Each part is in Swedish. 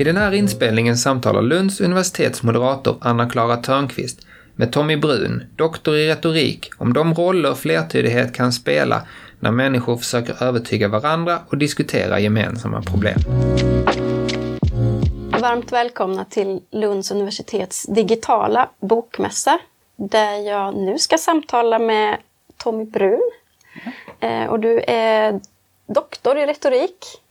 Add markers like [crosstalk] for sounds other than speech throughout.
I den här inspelningen samtalar Lunds universitets moderator Anna-Klara Törnqvist med Tommy Brun, doktor i retorik, om de roller flertydighet kan spela när människor försöker övertyga varandra och diskutera gemensamma problem. Varmt välkomna till Lunds universitets digitala bokmässa där jag nu ska samtala med Tommy Brun. Mm. och du är doktor i retorik eh,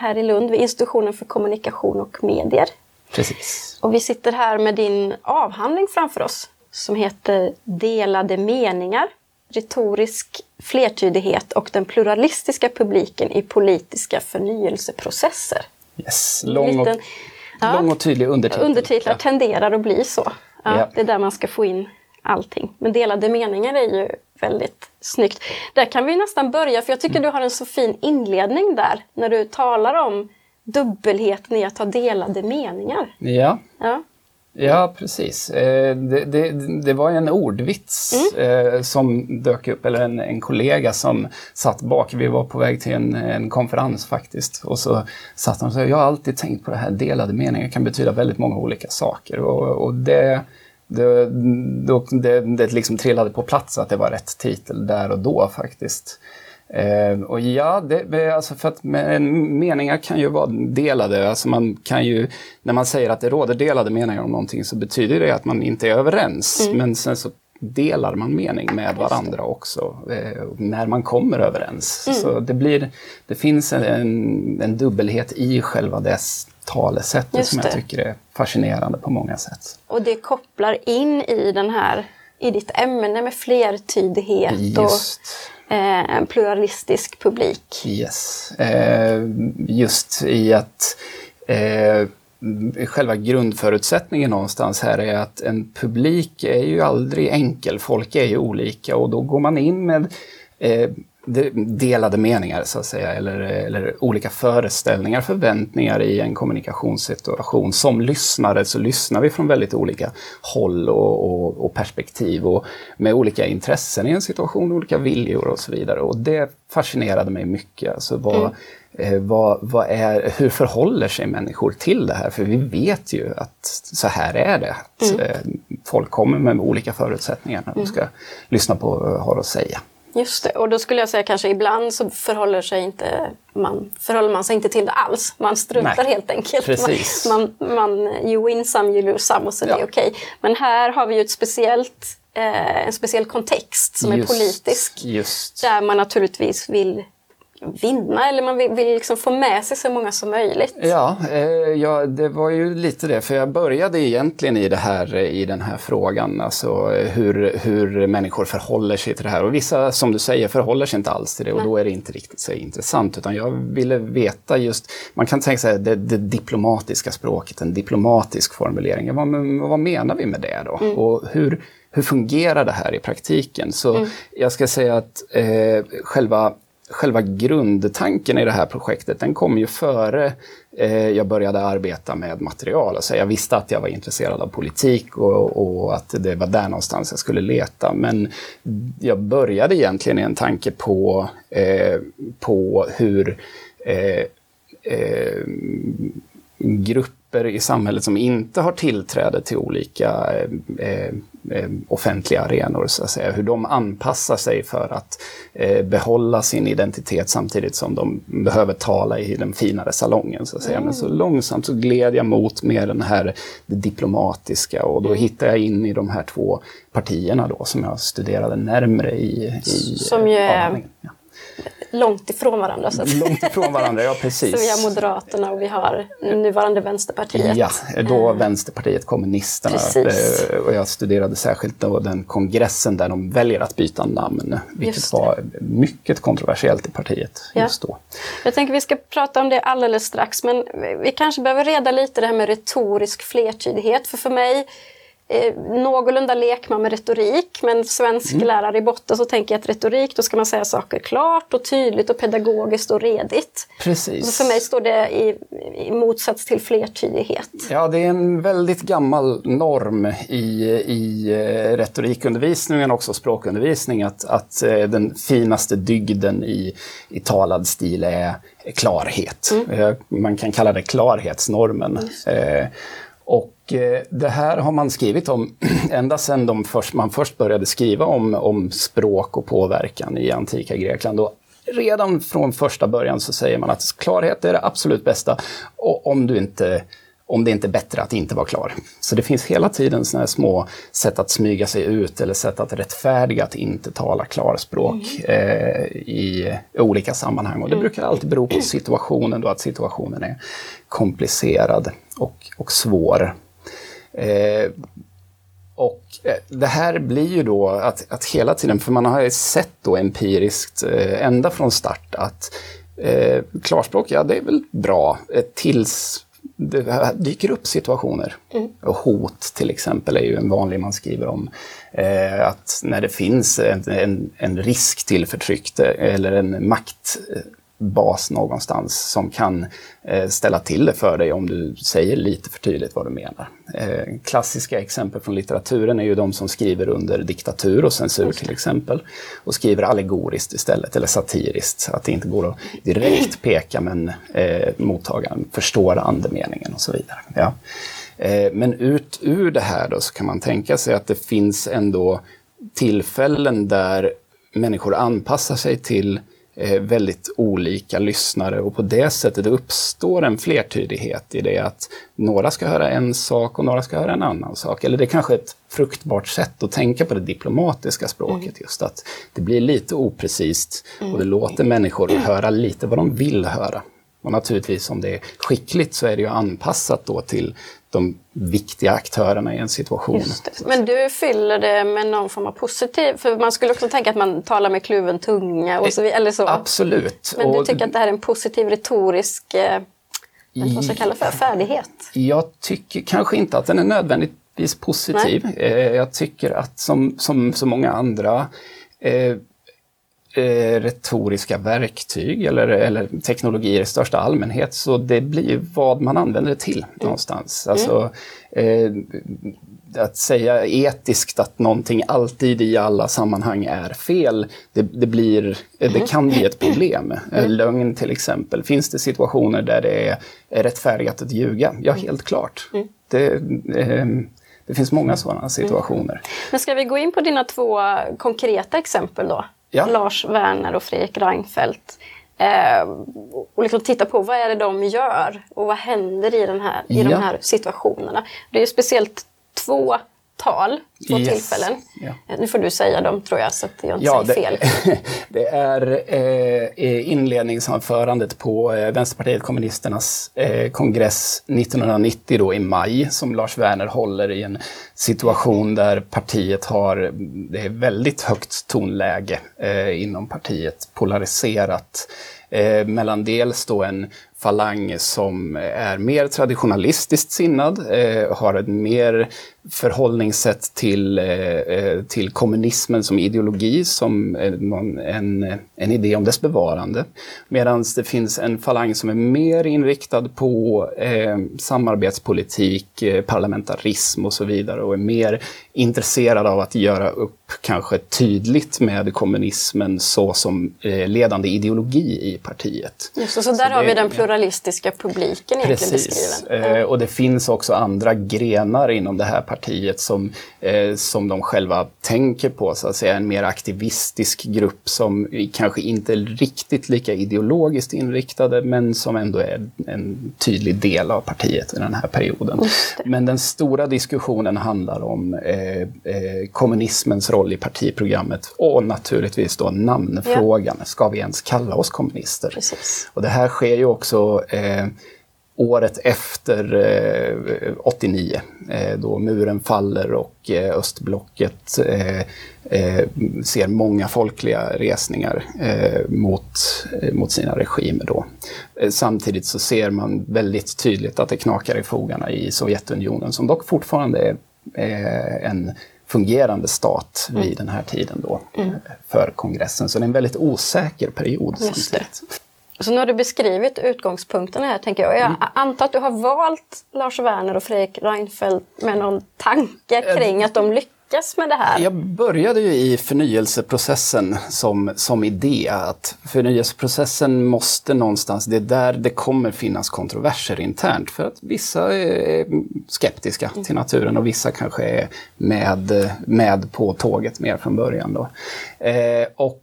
här i Lund vid institutionen för kommunikation och medier. Precis. Och vi sitter här med din avhandling framför oss som heter Delade meningar, retorisk flertydighet och den pluralistiska publiken i politiska förnyelseprocesser. Yes, lång och, liten, lång och tydlig undertitel. Undertitlar ja. tenderar att bli så. Ja, ja. Det är där man ska få in allting. Men delade meningar är ju väldigt snyggt. Där kan vi nästan börja, för jag tycker du har en så fin inledning där, när du talar om dubbelheten i att ha delade meningar. Ja. Ja. Ja, precis. Eh, det, det, det, var en ordvits mm. Eh, som dök upp, eller en, en, kollega som satt bak. Vi var på väg till en, en konferens faktiskt. Och så satt han och sa, jag har alltid tänkt på det här, delade meningar kan betyda väldigt många olika saker. Och, och det, det, det, det liksom trillade på plats att det var rätt titel där och då faktiskt. Eh, och ja, det, alltså för att meningar kan ju vara delade. Alltså man kan ju, när man säger att det råder delade meningar om någonting så betyder det att man inte är överens. Mm. Men sen så delar man mening med varandra också eh, när man kommer överens. Mm. Så det, blir, det finns en, en dubbelhet i själva dess talesättet som jag tycker är fascinerande på många sätt. Och det kopplar in i den här i ditt ämne med flertydighet Just. och eh, en pluralistisk publik. Yes. Eh, just i att eh, själva grundförutsättningen någonstans här är att en publik är ju aldrig enkel. Folk är ju olika och då går man in med eh, delade meningar så att säga, eller, eller olika föreställningar, förväntningar i en kommunikationssituation. Som lyssnare så lyssnar vi från väldigt olika håll och, och, och, perspektiv och med olika intressen i en situation, olika viljor och så vidare. Och det fascinerade mig mycket. Alltså vad, mm. eh, vad, vad är, hur förhåller sig människor till det här? För vi vet ju att så här är det. Att, mm. eh, folk kommer med olika förutsättningar när de mm. ska lyssna på vad har att säga. Just det, och då skulle jag säga kanske ibland så förhåller, sig inte, man, förhåller man sig inte till det alls. Man struntar Nej, helt enkelt. Precis. Man, man, man, you win some, you lose some och så ja. det är okej. Okay. Men här har vi ju ett speciellt, eh, en speciell kontext som just, är politisk. Just. Där man naturligtvis vill vinna eller man vill, vill liksom få med sig så många som möjligt. Ja, eh, ja, det var ju lite det, för jag började egentligen i, det här, i den här frågan, alltså hur, hur människor förhåller sig till det här. Och vissa, som du säger, förhåller sig inte alls till det och Nej. då är det inte riktigt så intressant, utan jag ville veta just, man kan tänka sig det, det diplomatiska språket, en diplomatisk formulering. Vad, vad menar vi med det då? Mm. Och hur, hur fungerar det här i praktiken? Så mm. jag ska säga att eh, själva själva grundtanken i det här projektet, den kom ju före eh, jag började arbeta med material. Alltså jag visste att jag var intresserad av politik och, och, att det var där någonstans jag skulle leta. Men jag började egentligen i en tanke på, eh, på hur eh, eh grupper i samhället som inte har tillträde till olika eh, eh, offentliga arenor, så att säga. Hur de anpassar sig för att eh, behålla sin identitet samtidigt som de behöver tala i den finare salongen, så att säga. Mm. Men så mm. långsamt så gled jag mot mer den här det diplomatiska och då mm. hittade jag in i de här två partierna då som jag studerade närmre i, i Som ju är ja långt ifrån varandra. Så att. Långt ifrån varandra, ja precis. så vi har Moderaterna och vi har nuvarande Vänsterpartiet. Ja, då eh. Vänsterpartiet kommunisterna. Precis. Eh, och jag studerade särskilt då den kongressen där de väljer att byta namn, vilket var mycket kontroversiellt i partiet ja. just då. Jag tänker vi ska prata om det alldeles strax, men vi kanske behöver reda lite det här med retorisk flertydighet, för för mig eh, någorlunda lekman med retorik, men svensk mm. lärare i botten så tänker jag att retorik, då ska man säga saker klart och tydligt och pedagogiskt och redigt. Precis. Så för mig står det i, i motsats till flertydighet. Ja, det är en väldigt gammal norm i, i eh, retorikundervisningen och också språkundervisning att, att eh, den finaste dygden i, i talad stil är klarhet. Mm. Eh, man kan kalla det klarhetsnormen. Mm. Och eh, det här har man skrivit om [clears throat] ända sedan de först, man först började skriva om, om språk och påverkan i antika Grekland. Och redan från första början så säger man att klarhet är det absolut bästa. Och om du inte om det inte är bättre att inte vara klar. Så det finns hela tiden såna små sätt att smyga sig ut eller sätt att rättfärdiga att inte tala klarspråk mm. eh, i olika sammanhang. Och det mm. brukar alltid bero på situationen, då att situationen är komplicerad och, och svår. Eh, och eh, det här blir ju då att, att hela tiden, för man har ju sett då empiriskt eh, ända från start att eh, klarspråk, ja det är väl bra tills det dyker upp situationer. Mm. Hot till exempel är ju en vanlig man skriver om. Eh, att när det finns en, en, en risk till förtryck eller en makt bas någonstans som kan eh, ställa till det för dig om du säger lite för tydligt vad du menar. Eh, klassiska exempel från litteraturen är ju de som skriver under diktatur och censur till exempel. Och skriver allegoriskt istället, eller satiriskt. Att det inte går att direkt [clears throat] peka men eh, mottagaren förstår andemeningen och så vidare. Ja. Eh, men ut ur det här då så kan man tänka sig att det finns ändå tillfällen där människor anpassar sig till väldigt olika lyssnare och på det sättet uppstår en flertydighet i det att några ska höra en sak och några ska höra en annan sak. Eller det är kanske ett fruktbart sätt att tänka på det diplomatiska språket mm. just att det blir lite oprecist och det mm. låter människor höra lite vad de vill höra. Och naturligtvis om det är skickligt så är det ju anpassat då till de viktiga aktörerna i en situation. Men du fyller det med någon form av positiv, för man skulle också tänka att man talar med kluven tunga och så vidare. Eller så. Absolut. Men du tycker att det här är en positiv retorisk eh, vad ska kalla för, färdighet? Jag tycker kanske inte att den är nödvändigtvis positiv. Eh, jag tycker att som, som så många andra eh, eh, retoriska verktyg eller, eller teknologier i största allmänhet. Så det blir vad man använder det till mm. någonstans. Alltså, eh, att säga etiskt att någonting alltid i alla sammanhang är fel, det, det blir, det mm. kan bli ett problem. Mm. Lögn till exempel. Finns det situationer där det är rättfärdigat att ljuga? Ja, mm. helt klart. Mm. Det, eh, det finns många sådana situationer. Men ska vi gå in på dina två konkreta exempel då? Ja. Lars Werner och Fredrik Reinfeldt. Eh, och liksom titta på vad är det de gör och vad händer i, den här, i ja. de här situationerna. Det är ju speciellt två tal, två yes. tillfällen. Ja. Nu får du säga dem tror jag så att jag inte ja, säger det, fel. [laughs] det är eh, inledningsanförandet på eh, Vänsterpartiet kommunisternas eh, kongress 1990 då i maj som Lars Werner håller i en situation där partiet har, det är väldigt högt tonläge eh, inom partiet, polariserat eh, mellan dels då en falang som är mer traditionalistiskt sinnad, eh, har ett mer förhållningssätt till, eh, eh, till kommunismen som ideologi, som en, en, en idé om dess bevarande. Medan det finns en falang som är mer inriktad på eh, samarbetspolitik, eh, parlamentarism och så vidare och är mer intresserad av att göra upp kanske tydligt med kommunismen så som eh, ledande ideologi i partiet. Just så, så där så har det, vi den pluralistiska publiken egentligen precis. beskriven. Mm. och det finns också andra grenar inom det här partiet som, eh, som de själva tänker på, så att säga en mer aktivistisk grupp som kanske inte är riktigt lika ideologiskt inriktade men som ändå är en tydlig del av partiet i den här perioden. Men den stora diskussionen handlar om eh, eh, kommunismens roll i partiprogrammet och naturligtvis då namnfrågan. Ja. Ska vi ens kalla oss kommunister? Precis. Och det här sker ju också eh, året efter eh, 89, eh, då muren faller och eh, östblocket eh, eh, ser många folkliga resningar eh, mot, mot sina regimer. Då. samtidigt så ser man väldigt tydligt att det knakar i fogarna i Sovjetunionen, som dock fortfarande är en fungerande stat mm. vid den här tiden då mm. för kongressen. Så det är en väldigt osäker period. Just det. Så nu har du beskrivit utgångspunkterna här, tänker jag. Jag mm. antar att du har valt Lars Werner och Fredrik Reinfeldt med någon tanke kring att de lyckas med det här? Jag började ju i förnyelseprocessen som, som idé att förnyelseprocessen måste någonstans, det är där det kommer finnas kontroverser internt för att vissa är skeptiska mm. till naturen och vissa kanske är med, med på tåget mer från början. Då. Eh, och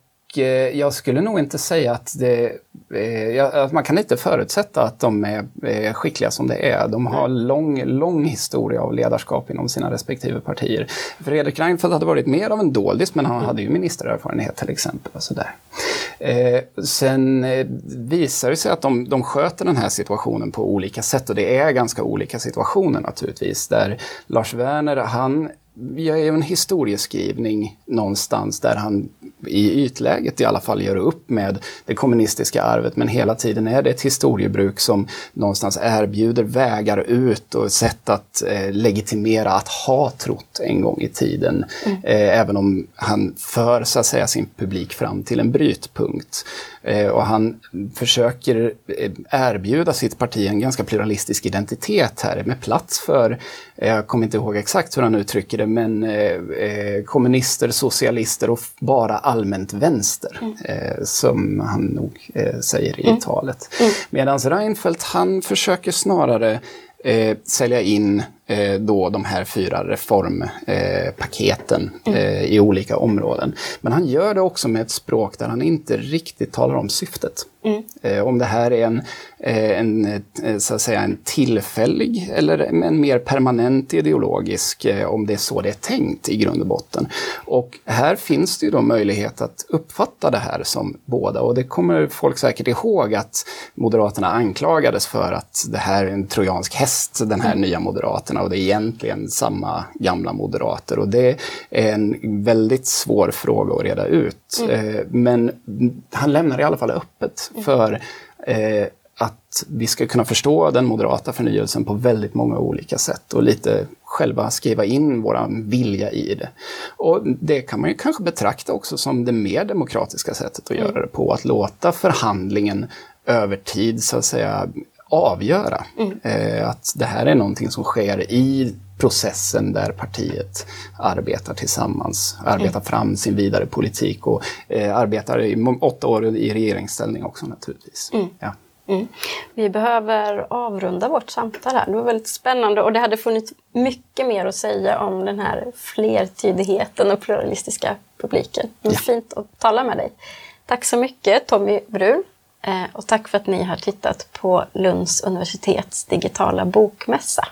jag skulle nog inte säga att det... Eh, man kan inte förutsätta att de är skickliga som det är. De har lång, lång historia av ledarskap inom sina respektive partier. Fredrik Reinfeldt hade varit mer av en doldis, men han hade ju ministererfarenhet till exempel. Och sådär. Eh, sen visar det sig att de, de sköter den här situationen på olika sätt och det är ganska olika situationer naturligtvis. Där Lars Werner, han gör ju en historieskrivning någonstans där han i ytläget i alla fall gör upp med det kommunistiska arvet men hela tiden är det ett historiebruk som någonstans erbjuder vägar ut och sätt att eh, legitimera att ha trott en gång i tiden. Mm. Eh, även om han för så att säga sin publik fram till en brytpunkt. Eh, och han försöker eh, erbjuda sitt parti en ganska pluralistisk identitet här med plats för, eh, jag kommer inte ihåg exakt hur han uttrycker det, men kommunister, socialister och bara allmänt vänster, mm. som han nog säger i mm. talet. Mm. Medan Reinfeldt, han försöker snarare eh, sälja in eh, då de här fyra reformpaketen mm. eh, i olika områden. Men han gör det också med ett språk där han inte riktigt talar om syftet. Mm. Eh, om det här är en, eh, en, eh, så att säga, en tillfällig eller en mer permanent ideologisk, om det är så det är tänkt i grund och botten. Och här finns det ju då möjlighet att uppfatta det här som båda och det kommer folk säkert ihåg att Moderaterna anklagades för att det här är en trojansk häst, den här mm. nya Moderaterna och det är egentligen samma gamla moderater och det är en väldigt svår fråga att reda ut. Mm. Men han lämnar i alla fall öppet för eh, att vi ska kunna förstå den moderata förnyelsen på väldigt många olika sätt och lite själva skriva in vår vilja i det. Och det kan man ju kanske betrakta också som det mer demokratiska sättet att mm. göra det på, att låta förhandlingen över tid så att säga avgöra. Mm. Eh, att det här är någonting som sker i processen där partiet arbetar tillsammans, arbetar mm. fram sin vidare politik och eh, arbetar i åtta år i regeringsställning också naturligtvis. Mm. Ja. Mm. Vi behöver avrunda vårt samtal här. Det var väldigt spännande och det hade funnits mycket mer att säga om den här flertydigheten och pluralistiska publiken. Det var ja. fint att tala med dig. Tack så mycket Tommy Brun Eh, och tack för att ni har tittat på Lunds universitets digitala bokmässa.